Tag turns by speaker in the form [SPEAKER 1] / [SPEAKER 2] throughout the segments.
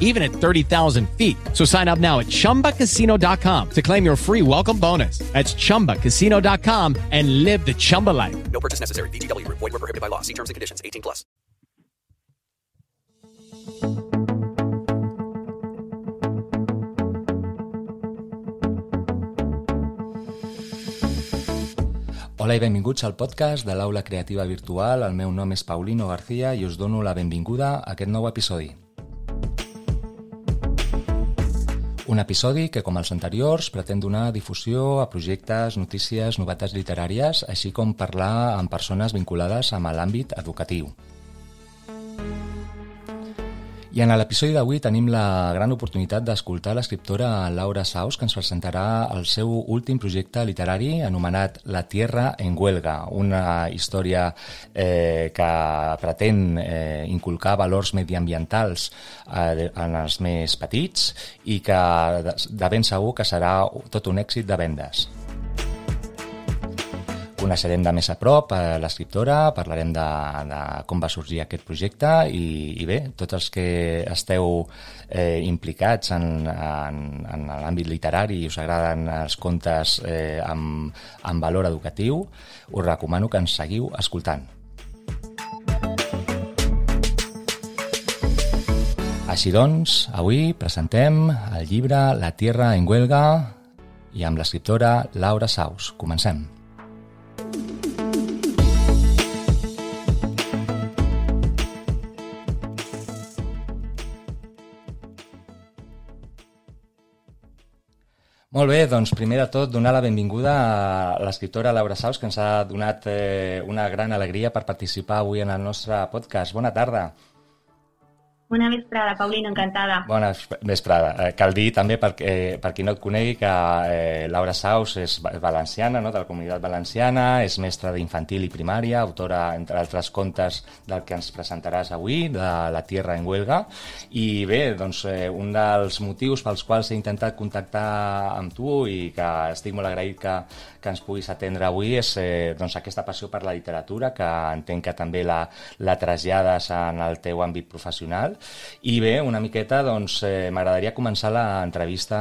[SPEAKER 1] even at 30,000 feet. So sign up now at ChumbaCasino.com to claim your free welcome bonus. That's ChumbaCasino.com and live the Chumba life.
[SPEAKER 2] No purchase necessary. VGW. Void were prohibited by law. See terms and conditions. 18 plus.
[SPEAKER 3] Hola i benvinguts al podcast de l'Aula Creativa Virtual. El meu nom és Paulino García i us dono la benvinguda a aquest nou episodi. Un episodi que, com els anteriors, pretén donar difusió a projectes, notícies, novetats literàries, així com parlar amb persones vinculades amb l'àmbit educatiu. I en l'episodi d'avui tenim la gran oportunitat d'escoltar l'escriptora Laura Saus, que ens presentarà el seu últim projecte literari anomenat La Tierra en Huelga, una història eh, que pretén eh, inculcar valors mediambientals eh, en els més petits i que de ben segur que serà tot un èxit de vendes coneixerem de més a prop a l'escriptora, parlarem de, de com va sorgir aquest projecte i, i bé, tots els que esteu eh, implicats en, en, en l'àmbit literari i us agraden els contes eh, amb, amb valor educatiu, us recomano que ens seguiu escoltant. Així doncs, avui presentem el llibre La Tierra en Huelga i amb l'escriptora Laura Saus. Comencem. Molt bé, doncs primer de tot donar la benvinguda a l'escriptora Laura Saus, que ens ha donat eh, una gran alegria per participar avui en el nostre podcast. Bona tarda.
[SPEAKER 4] Bona vesprada, Paulina, encantada.
[SPEAKER 3] Bona vesprada. Eh, cal dir també, per, eh, per qui no et conegui, que eh, Laura Saus és valenciana, no? de la comunitat valenciana, és mestra d'infantil i primària, autora, entre altres contes, del que ens presentaràs avui, de La Tierra en Huelga. I bé, doncs, eh, un dels motius pels quals he intentat contactar amb tu i que estic molt agraït que, que ens puguis atendre avui és eh, doncs, aquesta passió per la literatura, que entenc que també la, la trasllades en el teu àmbit professional i bé, una miqueta, doncs, eh, m'agradaria començar l'entrevista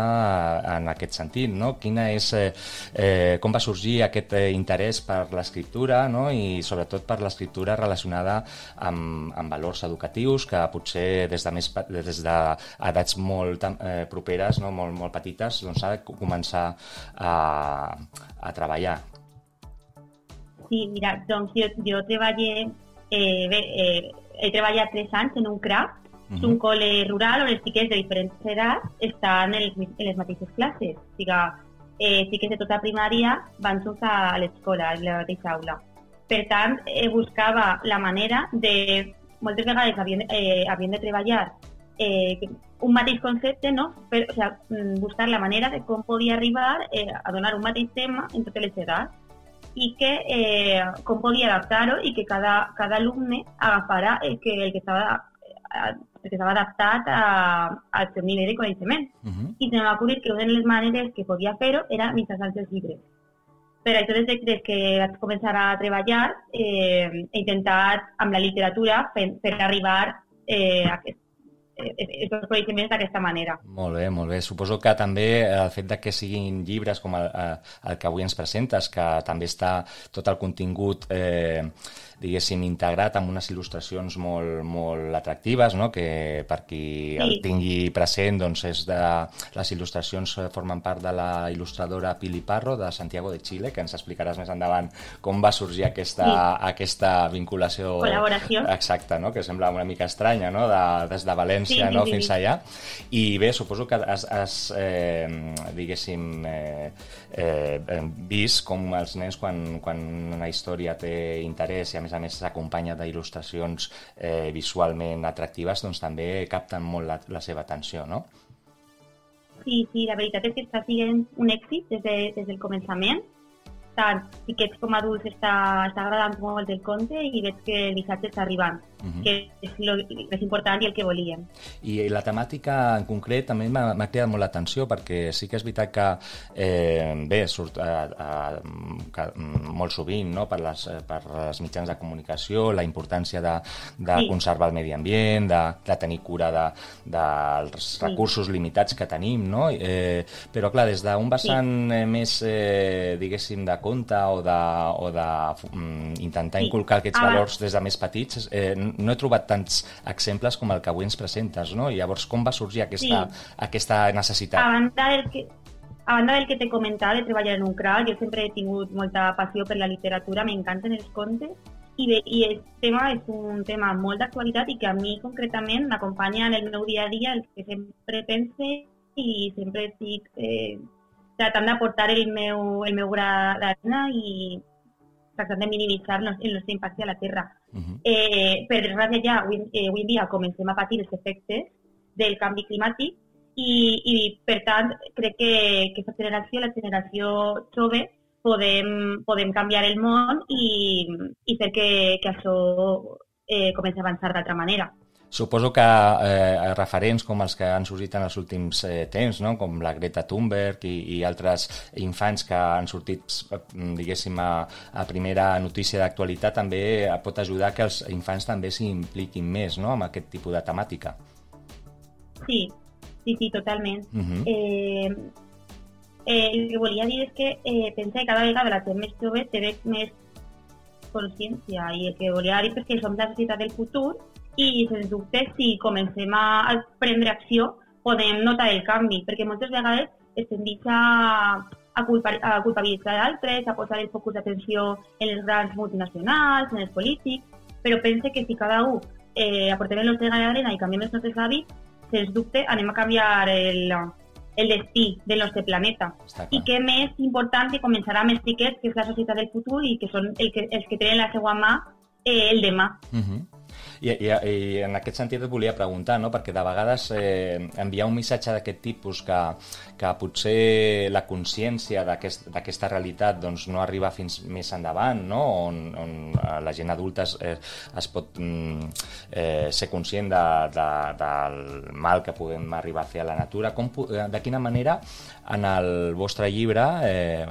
[SPEAKER 3] en aquest sentit, no? Quina és, eh, eh, com va sorgir aquest eh, interès per l'escriptura, no? I sobretot per l'escriptura relacionada amb, amb valors educatius que potser des de més des d'edats molt eh, properes, no? molt, molt petites, doncs de començar a, a treballar.
[SPEAKER 4] Sí, mira, doncs jo, jo treballé, eh, bé, eh, he treballat tres anys en un craft és un col·le rural on els xiquets de diferents edats estan en, les, en les mateixes classes. O sigui, eh, xiquets de tota primària van junts a l'escola, a la mateixa aula. Per tant, eh, buscava la manera de... Moltes vegades havien, eh, havien de treballar eh, un mateix concepte, no? Per, o sigui, buscar la manera de com podia arribar eh, a donar un mateix tema en totes les edats i que eh, com podia adaptar-ho i que cada, cada alumne agafara el que, el que estava perquè estava adaptat a, al seu nivell de coneixement. Uh -huh. I se m'ha acudir que una de les maneres que podia fer-ho era mitjançant els llibres. per això des, de, des que vaig començar a treballar eh, he intentat amb la literatura fer, fer arribar eh, aquest, aquests coneixements d'aquesta manera.
[SPEAKER 3] Molt bé, molt bé. Suposo que també el fet de que siguin llibres com el, el que avui ens presentes, que també està tot el contingut eh, diguéssim, integrat amb unes il·lustracions molt, molt atractives, no? que per qui sí. el tingui present, doncs és de... les il·lustracions formen part de la il·lustradora Pili Parro, de Santiago de Chile, que ens explicaràs més endavant com va sorgir aquesta, sí. aquesta vinculació...
[SPEAKER 4] Col·laboració.
[SPEAKER 3] Exacte, no? que sembla una mica estranya, no? de, des de València sí, sí, no? sí, fins sí. allà. I bé, suposo que has, has eh, diguéssim, eh, eh, vist com els nens, quan, quan una història té interès i a més a més s'acompanya d'il·lustracions eh, visualment atractives, doncs també capten molt la, la seva atenció, no?
[SPEAKER 4] Sí, sí, la veritat és que està sent un èxit des, de, des del començament tant xiquets com adults està, està agradant molt el conte i veig que el missatge està arribant, uh -huh. que és el més important i el que volíem.
[SPEAKER 3] I la temàtica en concret també m'ha cridat molt l'atenció perquè sí que és veritat que eh, bé, surt a, a, a, molt sovint no? per, les, per les mitjans de comunicació la importància de, de sí. conservar el medi ambient, de, de tenir cura de, dels sí. recursos limitats que tenim, no? Eh, però clar, des d'un vessant sí. més, eh, diguéssim, de conte o de, o de mm, intentar sí. inculcar aquests ah, valors des de més petits, eh, no he trobat tants exemples com el que avui ens presentes, no? I llavors, com va sorgir aquesta, sí. aquesta necessitat?
[SPEAKER 4] A banda del que, a banda del que t'he comentat de treballar en un CRAL, jo sempre he tingut molta passió per la literatura, m'encanten els contes, i, bé, i el tema és un tema molt d'actualitat i que a mi concretament m'acompanya en el meu dia a dia, el que sempre pense i sempre estic eh, tratant d'aportar el meu, el meu gra d'arena i tractant de minimitzar el nostre impacte a la Terra. Uh -huh. eh, per desgràcia ja, avui, eh, avui en dia comencem a patir els efectes del canvi climàtic i, i per tant crec que aquesta generació, la generació jove, podem, podem canviar el món i, i fer que, que això eh, comenci a avançar d'altra manera.
[SPEAKER 3] Suposo que eh, referents com els que han sorgit en els últims eh, temps, no? com la Greta Thunberg i, i altres infants que han sortit, diguéssim, a, a primera notícia d'actualitat, també pot ajudar que els infants també s'impliquin més no? amb aquest tipus de temàtica.
[SPEAKER 4] Sí, sí, sí, totalment. Uh -huh. eh, eh, el que volia dir és que eh, pensa que cada vegada la gent més jove té més consciència i el que volia dir és que som la societat del futur i, sens dubte, si comencem a, prendre acció, podem notar el canvi, perquè moltes vegades es tendeix a, a, culpa, a culpabilitzar d'altres, a posar el focus d'atenció en les grans multinacionals, en els polítics, però pense que si cada un eh, aportem el nostre gra d'arena i canviem els nostres hàbits, sens dubte anem a canviar el, el destí del nostre planeta. I què més important que començarà amb els xiquets, que és la societat del futur i que són el que, els que tenen la seva mà eh, el demà. Uh
[SPEAKER 3] -huh. I, i, I en aquest sentit et volia preguntar, no? perquè de vegades eh, enviar un missatge d'aquest tipus que, que potser la consciència d'aquesta aquest, realitat doncs, no arriba fins més endavant, no? on, on eh, la gent adulta es, eh, es pot mm, eh, ser conscient de, de, del mal que podem arribar a fer a la natura. Com, eh, de quina manera en el vostre llibre eh,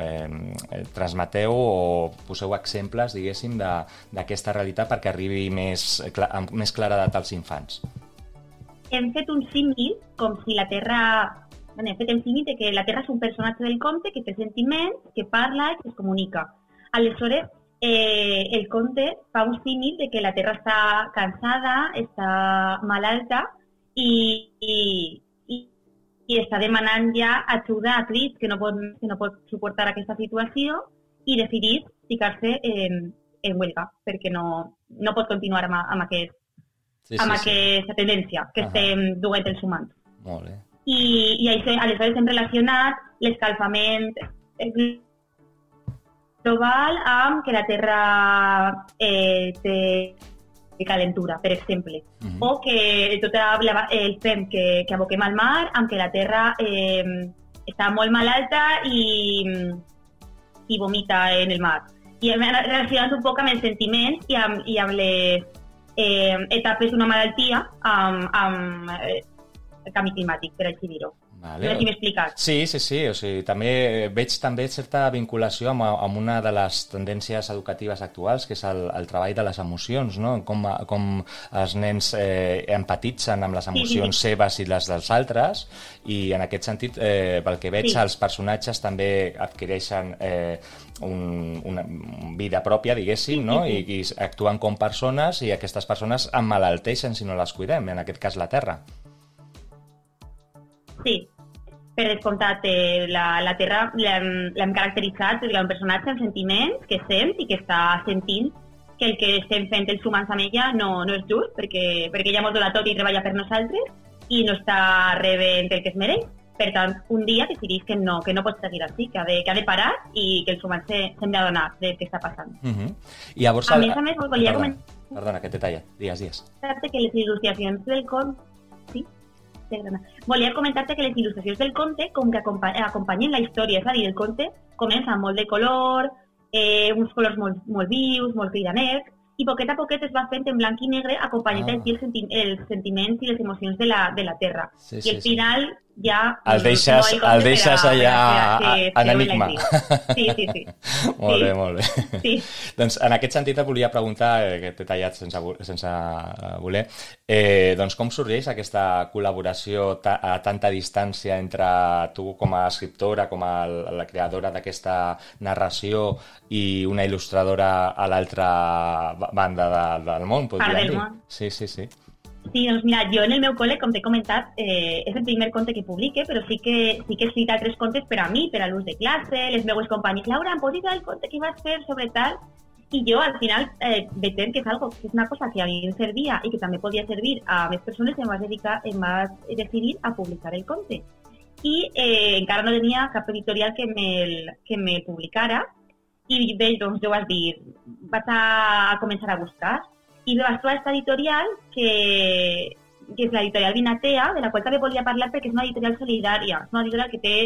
[SPEAKER 3] eh, transmeteu o poseu exemples, diguéssim, d'aquesta realitat perquè arribi més, amb més claredat als infants?
[SPEAKER 4] Hem fet un símil com si la Terra bueno, hem fet el símil de que la Terra és un personatge del conte que té sentiments, que parla i que es comunica. Aleshores, eh, el conte fa un símil de que la Terra està cansada, està malalta i, i, i, i està demanant ja ajuda a crits que no pot, que no pot suportar aquesta situació i decidís ficar-se en, en huelga perquè no, no pot continuar amb, amb, aquest, sí, sí, amb sí. aquesta tendència que -huh. estem duent els humans.
[SPEAKER 3] Molt bé
[SPEAKER 4] i, i això, aleshores hem relacionat l'escalfament global amb que la Terra eh, té calentura, per exemple. Uh -huh. O que tot el fem que, que aboquem al mar amb que la Terra eh, està molt malalta i, i vomita en el mar. I hem relacionat un poc amb els sentiments i amb, i amb les eh, etapes d'una malaltia amb, amb eh, el canvi climàtic, per així dir-ho.
[SPEAKER 3] Vale.
[SPEAKER 4] No sé si m'he explicat.
[SPEAKER 3] Sí, sí, sí, o sigui, també veig també certa vinculació amb, amb una de les tendències educatives actuals, que és el, el treball de les emocions, no? Com, com els nens eh, empatitzen amb les emocions
[SPEAKER 4] sí.
[SPEAKER 3] seves i les dels altres, i en aquest sentit, eh, pel que veig,
[SPEAKER 4] Sí.
[SPEAKER 3] els personatges també adquireixen eh, un, una vida pròpia, diguéssim, no? I, i actuen com persones i aquestes persones emmalalteixen si no les cuidem, en aquest cas la Terra.
[SPEAKER 4] Sí, per descomptat, eh, la, la Terra l'hem caracteritzat perquè un personatge amb sentiments que sent i que està sentint que el que estem fent els humans amb ella no, no és just, perquè, perquè ella mos dona tot i treballa per nosaltres i no està rebent el que es mereix. Per tant, un dia decidís que no, que no pot seguir així, que ha de, que ha de parar i que els humans s'hem d'adonar del que està passant.
[SPEAKER 3] Uh -huh. I llavors...
[SPEAKER 4] A més a més, volia
[SPEAKER 3] perdona,
[SPEAKER 4] comentar-
[SPEAKER 3] Perdona, que t'he tallat. Digues, digues.
[SPEAKER 4] comentarte que les il·lustracions del conte... Sí? Perdona. Volia comentar-te que les il·lustracions del conte com que acompa acompanyen la història, és a dir, el conte comença amb molt de color, eh, uns colors molt, molt vius, molt cridaners, i poquet a poquet es va fent en blanc i negre acompanyant
[SPEAKER 3] Ah.
[SPEAKER 4] ah. els, senti els sentiments i les emocions de la, de la Terra.
[SPEAKER 3] Sí,
[SPEAKER 4] I
[SPEAKER 3] sí,
[SPEAKER 4] al
[SPEAKER 3] sí.
[SPEAKER 4] final ja...
[SPEAKER 3] El deixes,
[SPEAKER 4] no
[SPEAKER 3] el deixes
[SPEAKER 4] per a-
[SPEAKER 3] allà
[SPEAKER 4] per a-
[SPEAKER 3] a-
[SPEAKER 4] que-
[SPEAKER 3] en enigma.
[SPEAKER 4] Sí, sí, sí.
[SPEAKER 3] molt
[SPEAKER 4] Sí.
[SPEAKER 3] bé, molt bé.
[SPEAKER 4] Sí.
[SPEAKER 3] doncs en aquest sentit et volia preguntar, eh, que t'he tallat sense, sense eh, voler, eh, doncs com sorgeix aquesta col·laboració ta a tanta distància entre tu com a escriptora, com a la creadora d'aquesta narració i una il·lustradora a l'altra ba- banda de, del món,
[SPEAKER 4] del
[SPEAKER 3] dir?
[SPEAKER 4] món.
[SPEAKER 3] Sí, sí, sí.
[SPEAKER 4] Sí, doncs mira, jo en el meu col·le, com t'he comentat, eh, és el primer conte que publique, però sí que, sí que he escrit altres contes per a mi, per a l'ús de classe, les meues companyes. Laura, em posis el conte que vas fer sobre tal? I jo, al final, eh, que és, algo, que és una cosa que a mi em servia i que també podia servir a més persones, em vaig, dedicar, em decidir a publicar el conte. I eh, encara no tenia cap editorial que me'l que me publicara, i bé, doncs jo vaig dir, vaig a començar a buscar i vaig trobar aquesta editorial que, que és l'editorial Vinatea, de la qual també volia parlar perquè és una editorial solidària, és una editorial que té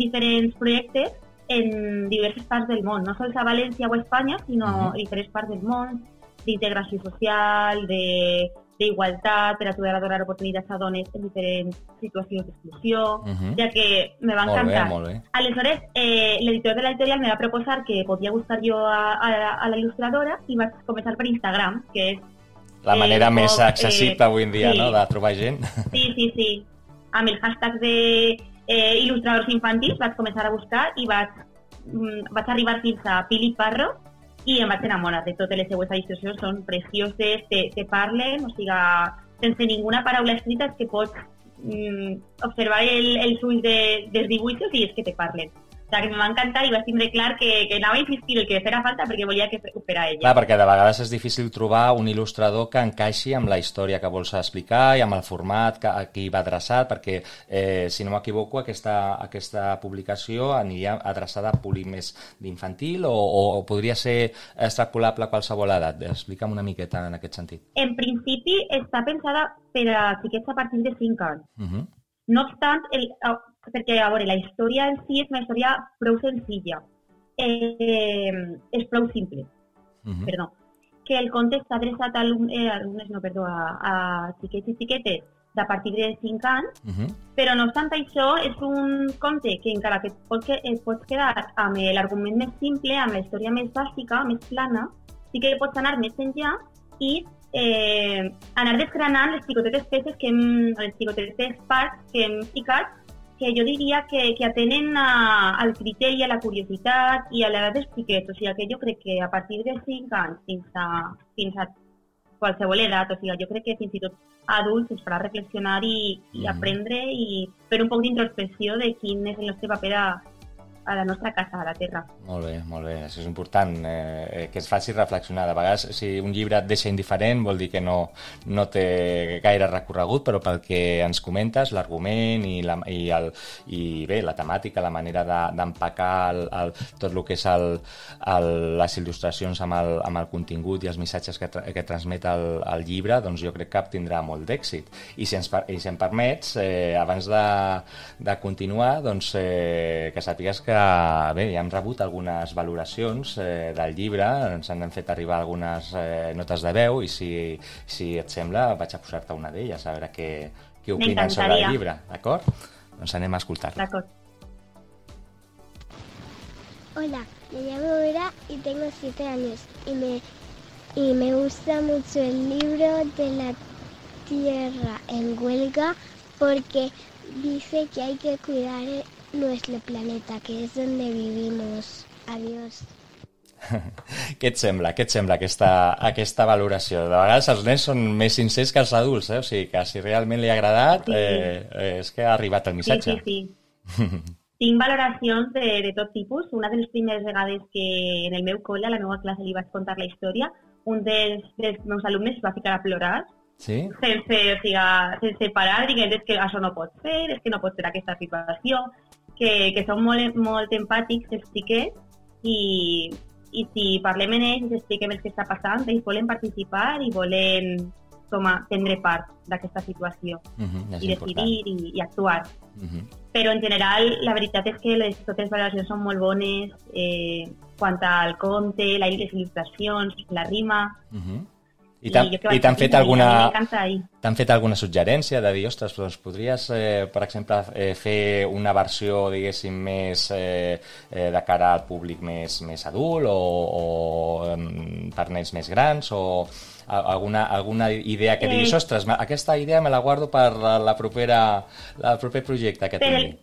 [SPEAKER 4] diferents projectes en diverses parts del món, no sols a València o a Espanya, sinó
[SPEAKER 3] Mhm.
[SPEAKER 4] a diferents parts del món, d'integració social, de d'igualtat, per ajudar a donar oportunitats a dones en diferents situacions d'exclusió,
[SPEAKER 3] Mhm.
[SPEAKER 4] ja que me va
[SPEAKER 3] Molt bé,
[SPEAKER 4] encantar.
[SPEAKER 3] molt bé.
[SPEAKER 4] Aleshores, eh, l'editor de l'editorial me va proposar que podia buscar jo a, a, a la il·lustradora i vaig començar per Instagram, que és
[SPEAKER 3] La
[SPEAKER 4] Eh,
[SPEAKER 3] manera
[SPEAKER 4] un
[SPEAKER 3] més accessible
[SPEAKER 4] eh,
[SPEAKER 3] avui en dia,
[SPEAKER 4] sí.
[SPEAKER 3] no?, de trobar gent.
[SPEAKER 4] Sí, sí, sí. Amb el hashtag de eh, il·lustradors infantils vaig començar a buscar i vaig, mm, vaig arribar fins a Pili Parro i em vaig enamorar de totes les seues il·lustracions. Són precioses, te, te parlen, o sigui, sense ninguna paraula escrita és que pots mm, observar el, els ulls de, dels dibuixos i és que te parlen. O sigui, que em va encantar i vaig tindre clar que, que anava a insistir el que fera falta perquè volia que per a ella.
[SPEAKER 3] Clar, perquè de vegades és difícil trobar un il·lustrador que encaixi amb la història que vols explicar i amb el format que a qui va adreçat, perquè, eh, si no m'equivoco, aquesta, aquesta publicació aniria adreçada a públic més d'infantil o, o, o podria ser extrapolable a qualsevol edat? Explica'm una miqueta en aquest sentit.
[SPEAKER 4] En principi està pensada per a xiquets a partir de 5 anys.
[SPEAKER 3] Uh -huh.
[SPEAKER 4] No obstant, el, perquè a veure, la història en si és una història prou senzilla. Eh, és prou simple,
[SPEAKER 3] Uh -huh.
[SPEAKER 4] perdó. Que el conte està adreçat a alumnes, eh, alumnes no, perdó, a, a xiquets i xiquetes de partir de 5 anys,
[SPEAKER 3] Uh -huh.
[SPEAKER 4] però no obstant això és un conte que encara que et pots, et pots quedar amb l'argument més simple, amb la història més bàsica, més plana, sí que pots anar més enllà i eh, anar desgranant les picotetes peces que hem, les picotetes parts que hem ficat que jo diria que, que atenen a, al criteri, a la curiositat i a l'edat dels xiquets. O sigui que jo crec que a partir de 5 anys fins a, fins a qualsevol edat, o sigui, jo crec que fins i tot adults farà reflexionar i, i
[SPEAKER 3] Mhm.
[SPEAKER 4] aprendre i fer un poc d'introspecció de quin és el nostre paper a, a la nostra casa, a la Terra.
[SPEAKER 3] Molt bé, molt bé. Això és important, eh, eh, que es faci reflexionar. De vegades, si un llibre et deixa indiferent, vol dir que no, no té gaire recorregut, però pel que ens comentes, l'argument i, la, i, el, i bé, la temàtica, la manera de- d'empacar de, tot el que és el, el, les il·lustracions amb el, amb el contingut i els missatges que, tra que transmet el, el llibre, doncs jo crec que tindrà molt d'èxit. I si ens, i si em permets, eh, abans de, de continuar, doncs eh, que sàpigues que bé, ja hem rebut algunes valoracions eh, del llibre, ens han fet arribar algunes eh, notes de veu i si, si et sembla vaig a posar-te una d'elles a veure què, què opinen sobre el llibre, d'acord? Doncs anem a escoltar-la.
[SPEAKER 4] D'acord.
[SPEAKER 5] Hola, me llamo Vera y tengo siete años y me, y me gusta mucho el libro de la Tierra en huelga porque dice que hay que cuidar nuestro planeta, que es donde vivimos. Adiós.
[SPEAKER 3] Què et sembla? Què et sembla aquesta, aquesta valoració? De vegades els nens són més sincers que els adults, eh? O sigui, que si realment li ha agradat,
[SPEAKER 4] Sí.
[SPEAKER 3] eh, eh, és que ha arribat el
[SPEAKER 4] Sí,
[SPEAKER 3] missatge.
[SPEAKER 4] sí, sí. Tinc valoracions de, de tot tipus. Una de les primeres vegades que en el meu col·le, a la meva classe, li vaig contar la història, un dels, dels meus alumnes es va ficar a plorar
[SPEAKER 3] Sí?
[SPEAKER 4] sense, o sigui, sense parar, dient és que això no pot ser, és que no pot ser aquesta situació, que, que són molt, molt empàtics els xiquets i, i si parlem amb ells i expliquem el que està passant, ells volen participar i volen com a prendre part d'aquesta situació
[SPEAKER 3] Uh -huh, és
[SPEAKER 4] i decidir i, i actuar.
[SPEAKER 3] Uh -huh.
[SPEAKER 4] Però en general la veritat és que les, totes les valoracions són molt bones eh, quant al conte, la, les il·lustracions, la rima...
[SPEAKER 3] Uh -huh. I t'han
[SPEAKER 4] dir,
[SPEAKER 3] fet alguna... T'han fet alguna suggerència de dir, ostres, doncs podries, eh, per exemple, eh, fer una versió, diguéssim, més eh, eh, de cara al públic més, més adult o, o per nens més grans o alguna, alguna idea que
[SPEAKER 4] Eh.
[SPEAKER 3] diguis, ostres, ma- aquesta idea me la guardo per la, la propera, el proper projecte que tingui.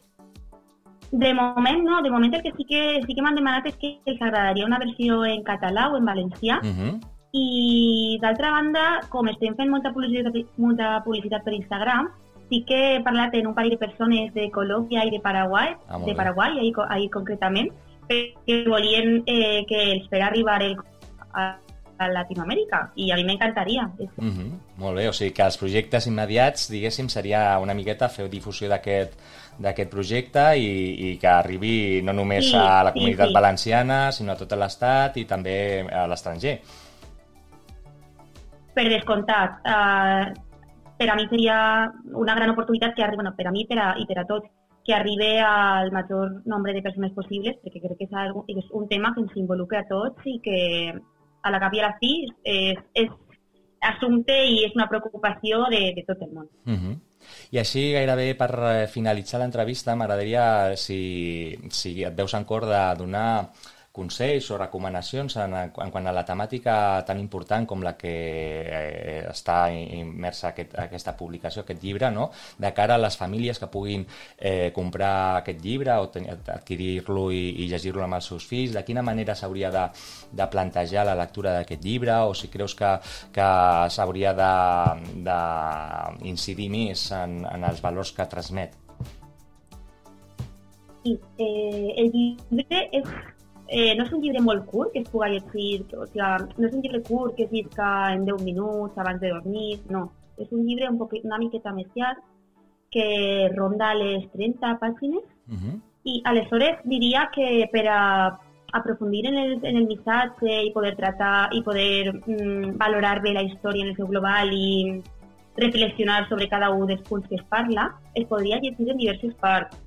[SPEAKER 4] De moment no, de moment el que sí que, sí que m'han demanat és que els agradaria una versió en català o en valencià
[SPEAKER 3] Uh -huh.
[SPEAKER 4] I d'altra banda, com estem fent molta publicitat, molta publicitat per Instagram, sí que he parlat amb un parell de persones de Colòmbia i de Paraguai,
[SPEAKER 3] Ah,
[SPEAKER 4] de. Paraguai, ahir, ahir concretament, que volien eh, que els fera arribar el, a, a Latinoamèrica i a mi m'encantaria.
[SPEAKER 3] Uh -huh. Molt bé, o sigui que els projectes immediats, diguéssim, seria una miqueta fer difusió d'aquest d'aquest projecte i, i que arribi no només
[SPEAKER 4] Sí,
[SPEAKER 3] a la
[SPEAKER 4] sí,
[SPEAKER 3] comunitat
[SPEAKER 4] sí.
[SPEAKER 3] valenciana, sinó a tot l'estat i també a l'estranger.
[SPEAKER 4] Per descomptat, eh, per a mi seria una gran oportunitat que arribi, bueno, per a mi per a, i per a tots, que arribi al major nombre de persones possibles, perquè crec que és, algo, és un tema que ens involucra a tots i que a la cap i a la fi és, és assumpte i és una preocupació de, de tot el món.
[SPEAKER 3] Uh -huh. I així, gairebé per eh, finalitzar l'entrevista, m'agradaria, si, si et veus en cor, de donar consells o recomanacions en, en quant a la temàtica tan important com la que eh, està immersa aquest, aquesta publicació, aquest llibre, no? de cara a les famílies que puguin eh, comprar aquest llibre o adquirir-lo i, i llegir-lo amb els seus fills, de quina manera s'hauria de, de plantejar la lectura d'aquest llibre o si creus que, que s'hauria d'incidir més en, en els valors que transmet.
[SPEAKER 4] Sí, eh, el llibre és, eh, no és un llibre molt curt que es pugui llegir, o sigui, no és un llibre curt que es llisca en 10 minuts abans de dormir, no. És un llibre un poquet, una miqueta més llarg que ronda les 30 pàgines
[SPEAKER 3] Uh -huh.
[SPEAKER 4] i aleshores diria que per a aprofundir en el, en el missatge i poder tratar i poder mm, valorar bé la història en el seu global i reflexionar sobre cada un dels punts que es parla, es podria llegir en diverses parts.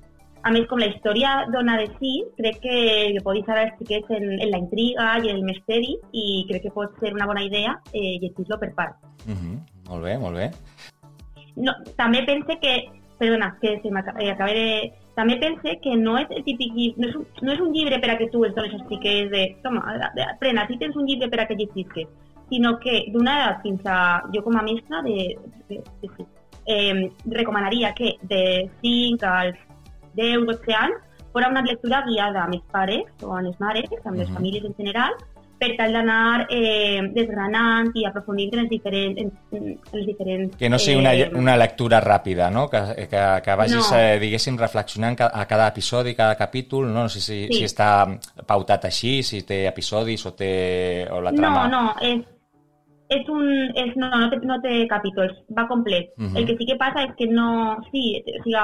[SPEAKER 4] A més, com la història dona de si, crec que, que deixar els xiquets en, en la intriga i en el misteri i crec que pot ser una bona idea eh, llegir-lo per parts.
[SPEAKER 3] Uh -huh. Molt bé, molt bé.
[SPEAKER 4] No, també pense que, perdona, que se m'acaba eh, de... També pense que no és el típic llibre, no és, un, no és un llibre per a que tu els dones als xiquets de, toma, prena, si tens un llibre per a que llegisques, sinó que d'una edat fins a, jo com a mestra, de, de, de, de eh, recomanaria que de 5 als 10, 12 anys fora una lectura guiada amb els pares o amb les mares, amb les famílies en general, per tal d'anar eh, desgranant i aprofundint en els diferents... En, en els diferents
[SPEAKER 3] Que no sigui una,
[SPEAKER 4] eh,
[SPEAKER 3] una lectura ràpida, no? Que, que, que vagis,
[SPEAKER 4] No.
[SPEAKER 3] eh, diguéssim, reflexionant a cada episodi, cada capítol, no? No sé si,
[SPEAKER 4] Sí.
[SPEAKER 3] si està pautat així, si té episodis o té... o la
[SPEAKER 4] No,
[SPEAKER 3] trama...
[SPEAKER 4] no, és, és un... És, no, no té, no té capítols, va complet.
[SPEAKER 3] Mhm.
[SPEAKER 4] El que sí que passa és que no... Sí, o sigui,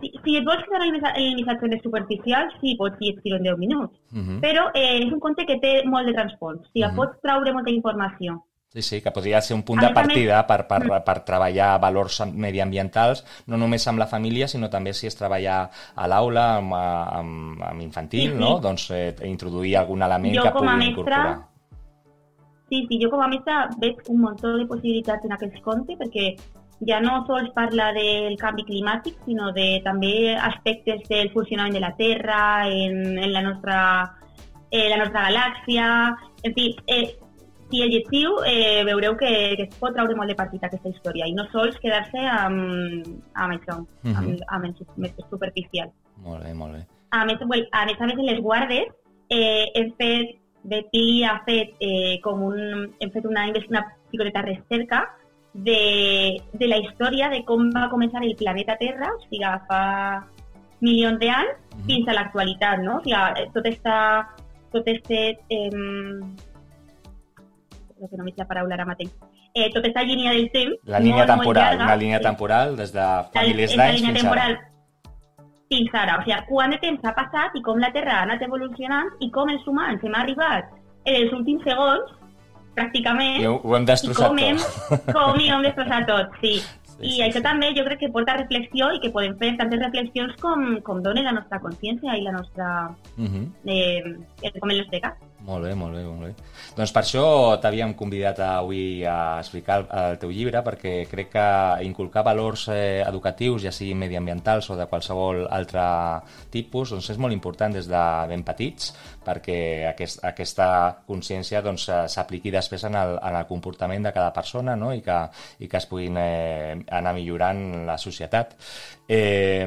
[SPEAKER 4] si, si et vols quedar en el missa- en el missatge més superficial, sí, pots llegir-ho en 10 minuts.
[SPEAKER 3] Uh -huh.
[SPEAKER 4] Però eh, és un conte que té molt de transpons. O sigui,
[SPEAKER 3] Mhm.
[SPEAKER 4] pots traure molta informació.
[SPEAKER 3] Sí, sí, que podria ser un punt de partida per, per, per treballar valors mediambientals, no només amb la família, sinó també si es treballa a l'aula, amb, amb, amb infantil,
[SPEAKER 4] Sí, sí.
[SPEAKER 3] no? Doncs eh, introduir algun element
[SPEAKER 4] Jo
[SPEAKER 3] que pugui
[SPEAKER 4] mestra,
[SPEAKER 3] incorporar.
[SPEAKER 4] Sí, sí, jo com a mestra veig un munt de possibilitats en aquests contes perquè ja no sols parla del canvi climàtic, sinó de també aspectes del funcionament de la Terra, en, en la, nostra, eh, la nostra galàxia... En fi, eh, si el llegiu, eh, veureu que, que es pot treure molt de partit aquesta història i no sols quedar-se amb, amb això, uh -huh. amb, amb el més superficial.
[SPEAKER 3] Molt bé, molt bé.
[SPEAKER 4] A més, well, a més a més, en les guardes eh, hem fet, Betty ha fet eh, com un, hem fet una, una picoteta recerca de, de la història de com va començar el planeta Terra, o sigui, fa milions d'anys, -huh. fins a l'actualitat, no? Sigui, tot esta, tot este eh, que no m'és la paraula ara mateix, eh, tota aquesta línia del temps...
[SPEAKER 3] La línia molt, temporal, molt llarga, una línia temporal des de fa milers d'anys fins temporal, ara.
[SPEAKER 4] Fins ara, o sigui, quant de temps ha passat i com la Terra ha anat evolucionant i com els humans hem arribat en els últims segons, pràcticament...
[SPEAKER 3] I ho, ho hem destrossat
[SPEAKER 4] com hem,
[SPEAKER 3] tot.
[SPEAKER 4] Com ho hem destrossat tot, sí. Sí, I sí, això sí. també jo crec que porta reflexió i que podem fer tantes reflexions com, com dona la nostra consciència i la nostra... Uh -huh. eh, com el nostre cas.
[SPEAKER 3] Molt bé, molt bé, molt bé. Doncs per això t'havíem convidat avui a explicar el, el teu llibre, perquè crec que inculcar valors eh, educatius, ja siguin mediambientals o de qualsevol altre tipus, doncs és molt important des de ben petits, perquè aquest, aquesta consciència doncs, s'apliqui doncs, després en el, en el comportament de cada persona no? I, que, i que es puguin eh, anar millorant la societat. Eh,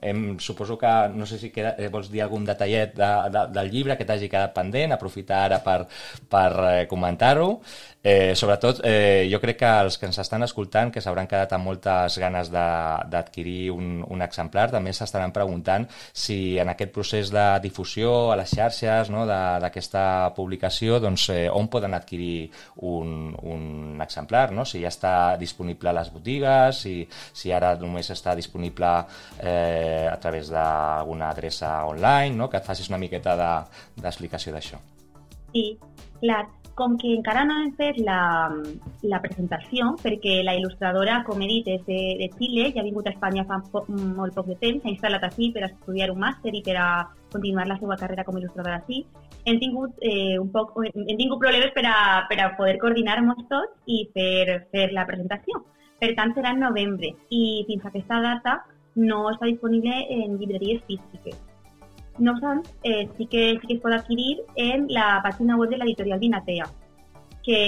[SPEAKER 3] em, suposo que, no sé si queda, eh, vols dir algun detallet de, de, del llibre que t'hagi quedat pendent, aprofitar ara per, per eh, comentar-ho. Eh, sobretot, eh, jo crec que els que ens estan escoltant, que s'hauran quedat amb moltes ganes d'adquirir un, un exemplar, també s'estaran preguntant si en aquest procés de difusió a les xarxes no, d'aquesta publicació, doncs, eh, on poden adquirir un, un exemplar, no? si ja està disponible a les botigues, si, si ara només està disponible eh, a través d'alguna adreça online, no? que et facis una miqueta d'explicació de, d'això.
[SPEAKER 4] Sí, clar com que encara no hem fet la, la presentació, perquè la il·lustradora, com he dit, és de, de Xile, ja ha vingut a Espanya fa po, molt poc de temps, s'ha instal·lat així per estudiar un màster i per a continuar la seva carrera com a il·lustradora així. Hem tingut, eh, un poc, hem tingut problemes per a, per a poder coordinar-nos tots i fer, fer la presentació. Per tant, serà en novembre i fins a aquesta data no està disponible en llibreries físiques. No obstant, eh, sí, que, sí que es pot adquirir en la pàgina web de l'editorial Vinatea, que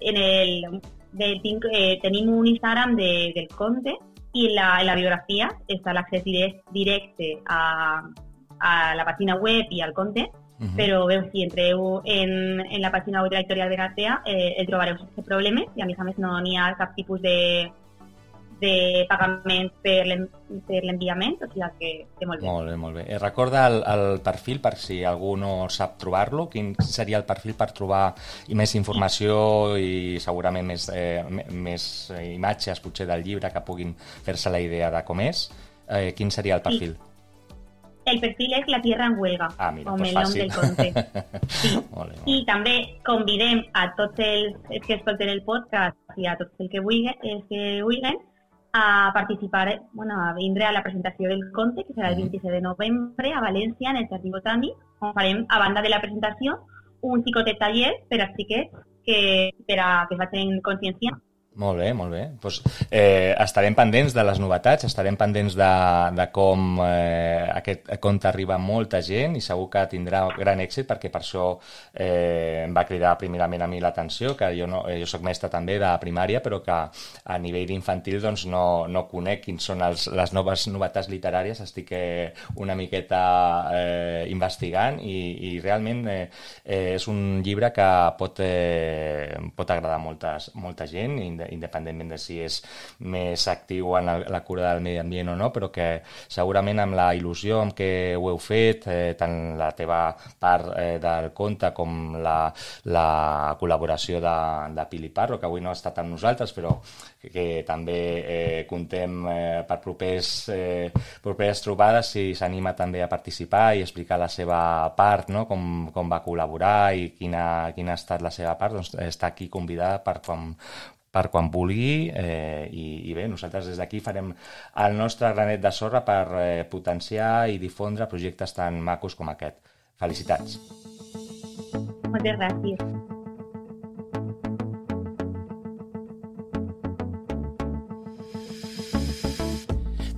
[SPEAKER 4] en el, de, eh, tenim un Instagram de, del conte i en la, en la biografia està l'accés directe, directe a, a la pàgina web i al conte, uh -huh. però veu, si entreu en, en la pàgina web de l'editorial Vinatea eh, el trobareu sense problemes i a més a més no n'hi ha cap tipus de, de pagament per l'enviament, o sigui que, que molt bé.
[SPEAKER 3] Molt bé, molt bé. Eh, recorda el, el perfil per si algú no sap trobar-lo, quin seria el perfil per trobar més informació i segurament més, eh, més imatges potser del llibre que puguin fer-se la idea de com és. Eh, quin seria el perfil? Sí.
[SPEAKER 4] El perfil és La Tierra en Huelga,
[SPEAKER 3] ah, mira,
[SPEAKER 4] com
[SPEAKER 3] pues
[SPEAKER 4] el nom del conte. Sí. molt bé, molt bé. I també convidem a tots els, que escolten el podcast i a tots els que vulguin, els que vulguin a participar, bueno, a vindre a la presentació del conte, que serà el 26 de novembre a València, en el Jardí Botànic, on farem, a banda de la presentació, un xicotet taller per a xiquets que, per a que facin consciència
[SPEAKER 3] molt bé, molt bé. Pues, eh, estarem pendents de les novetats, estarem pendents de, de com eh, aquest conte arriba a molta gent i segur que tindrà gran èxit perquè per això eh, em va cridar primerament a mi l'atenció, que jo, no, eh, jo sóc mestre també de primària, però que a nivell d'infantil doncs, no, no conec quins són els, les noves novetats literàries, estic eh, una miqueta eh, investigant i, i realment eh, eh, és un llibre que pot, eh, pot agradar a moltes, molta gent i independentment de si és més actiu en la cura del medi ambient o no, però que segurament amb la il·lusió amb què ho heu fet, eh, tant la teva part eh, del conte com la, la col·laboració de, de Pili Parro, que avui no ha estat amb nosaltres, però que, que també eh, contem eh, per propers, eh, properes trobades si s'anima també a participar i explicar la seva part, no? com, com va col·laborar i quina, quina ha estat la seva part, doncs està aquí convidada per quan, per quan vulgui eh, i, i bé, nosaltres des d'aquí farem el nostre granet de sorra per eh, potenciar i difondre projectes tan macos com aquest. Felicitats.
[SPEAKER 4] Moltes gràcies.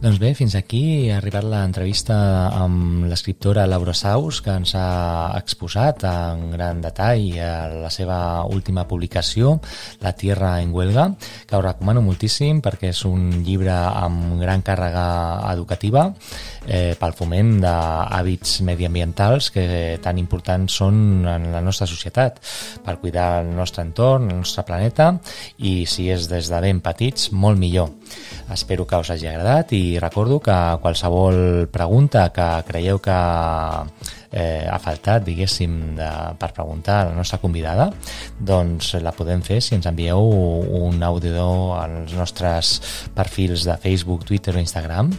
[SPEAKER 3] Doncs bé, fins aquí ha arribat l'entrevista amb l'escriptora Laura Saus, que ens ha exposat en gran detall la seva última publicació, La Tierra en Huelga, que ho recomano moltíssim perquè és un llibre amb gran càrrega educativa eh, pel foment d'hàbits mediambientals que tan importants són en la nostra societat, per cuidar el nostre entorn, el nostre planeta, i si és des de ben petits, molt millor. Espero que us hagi agradat i recordo que qualsevol pregunta que creieu que eh, ha faltat, diguéssim, de, per preguntar a la nostra convidada, doncs la podem fer si ens envieu un audio als nostres perfils de Facebook, Twitter o Instagram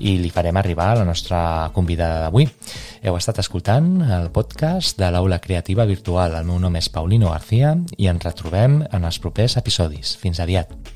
[SPEAKER 3] i li farem arribar a la nostra convidada d'avui. Heu estat escoltant el podcast de l'Aula Creativa Virtual. El meu nom és Paulino García i ens retrobem en els propers episodis. Fins aviat.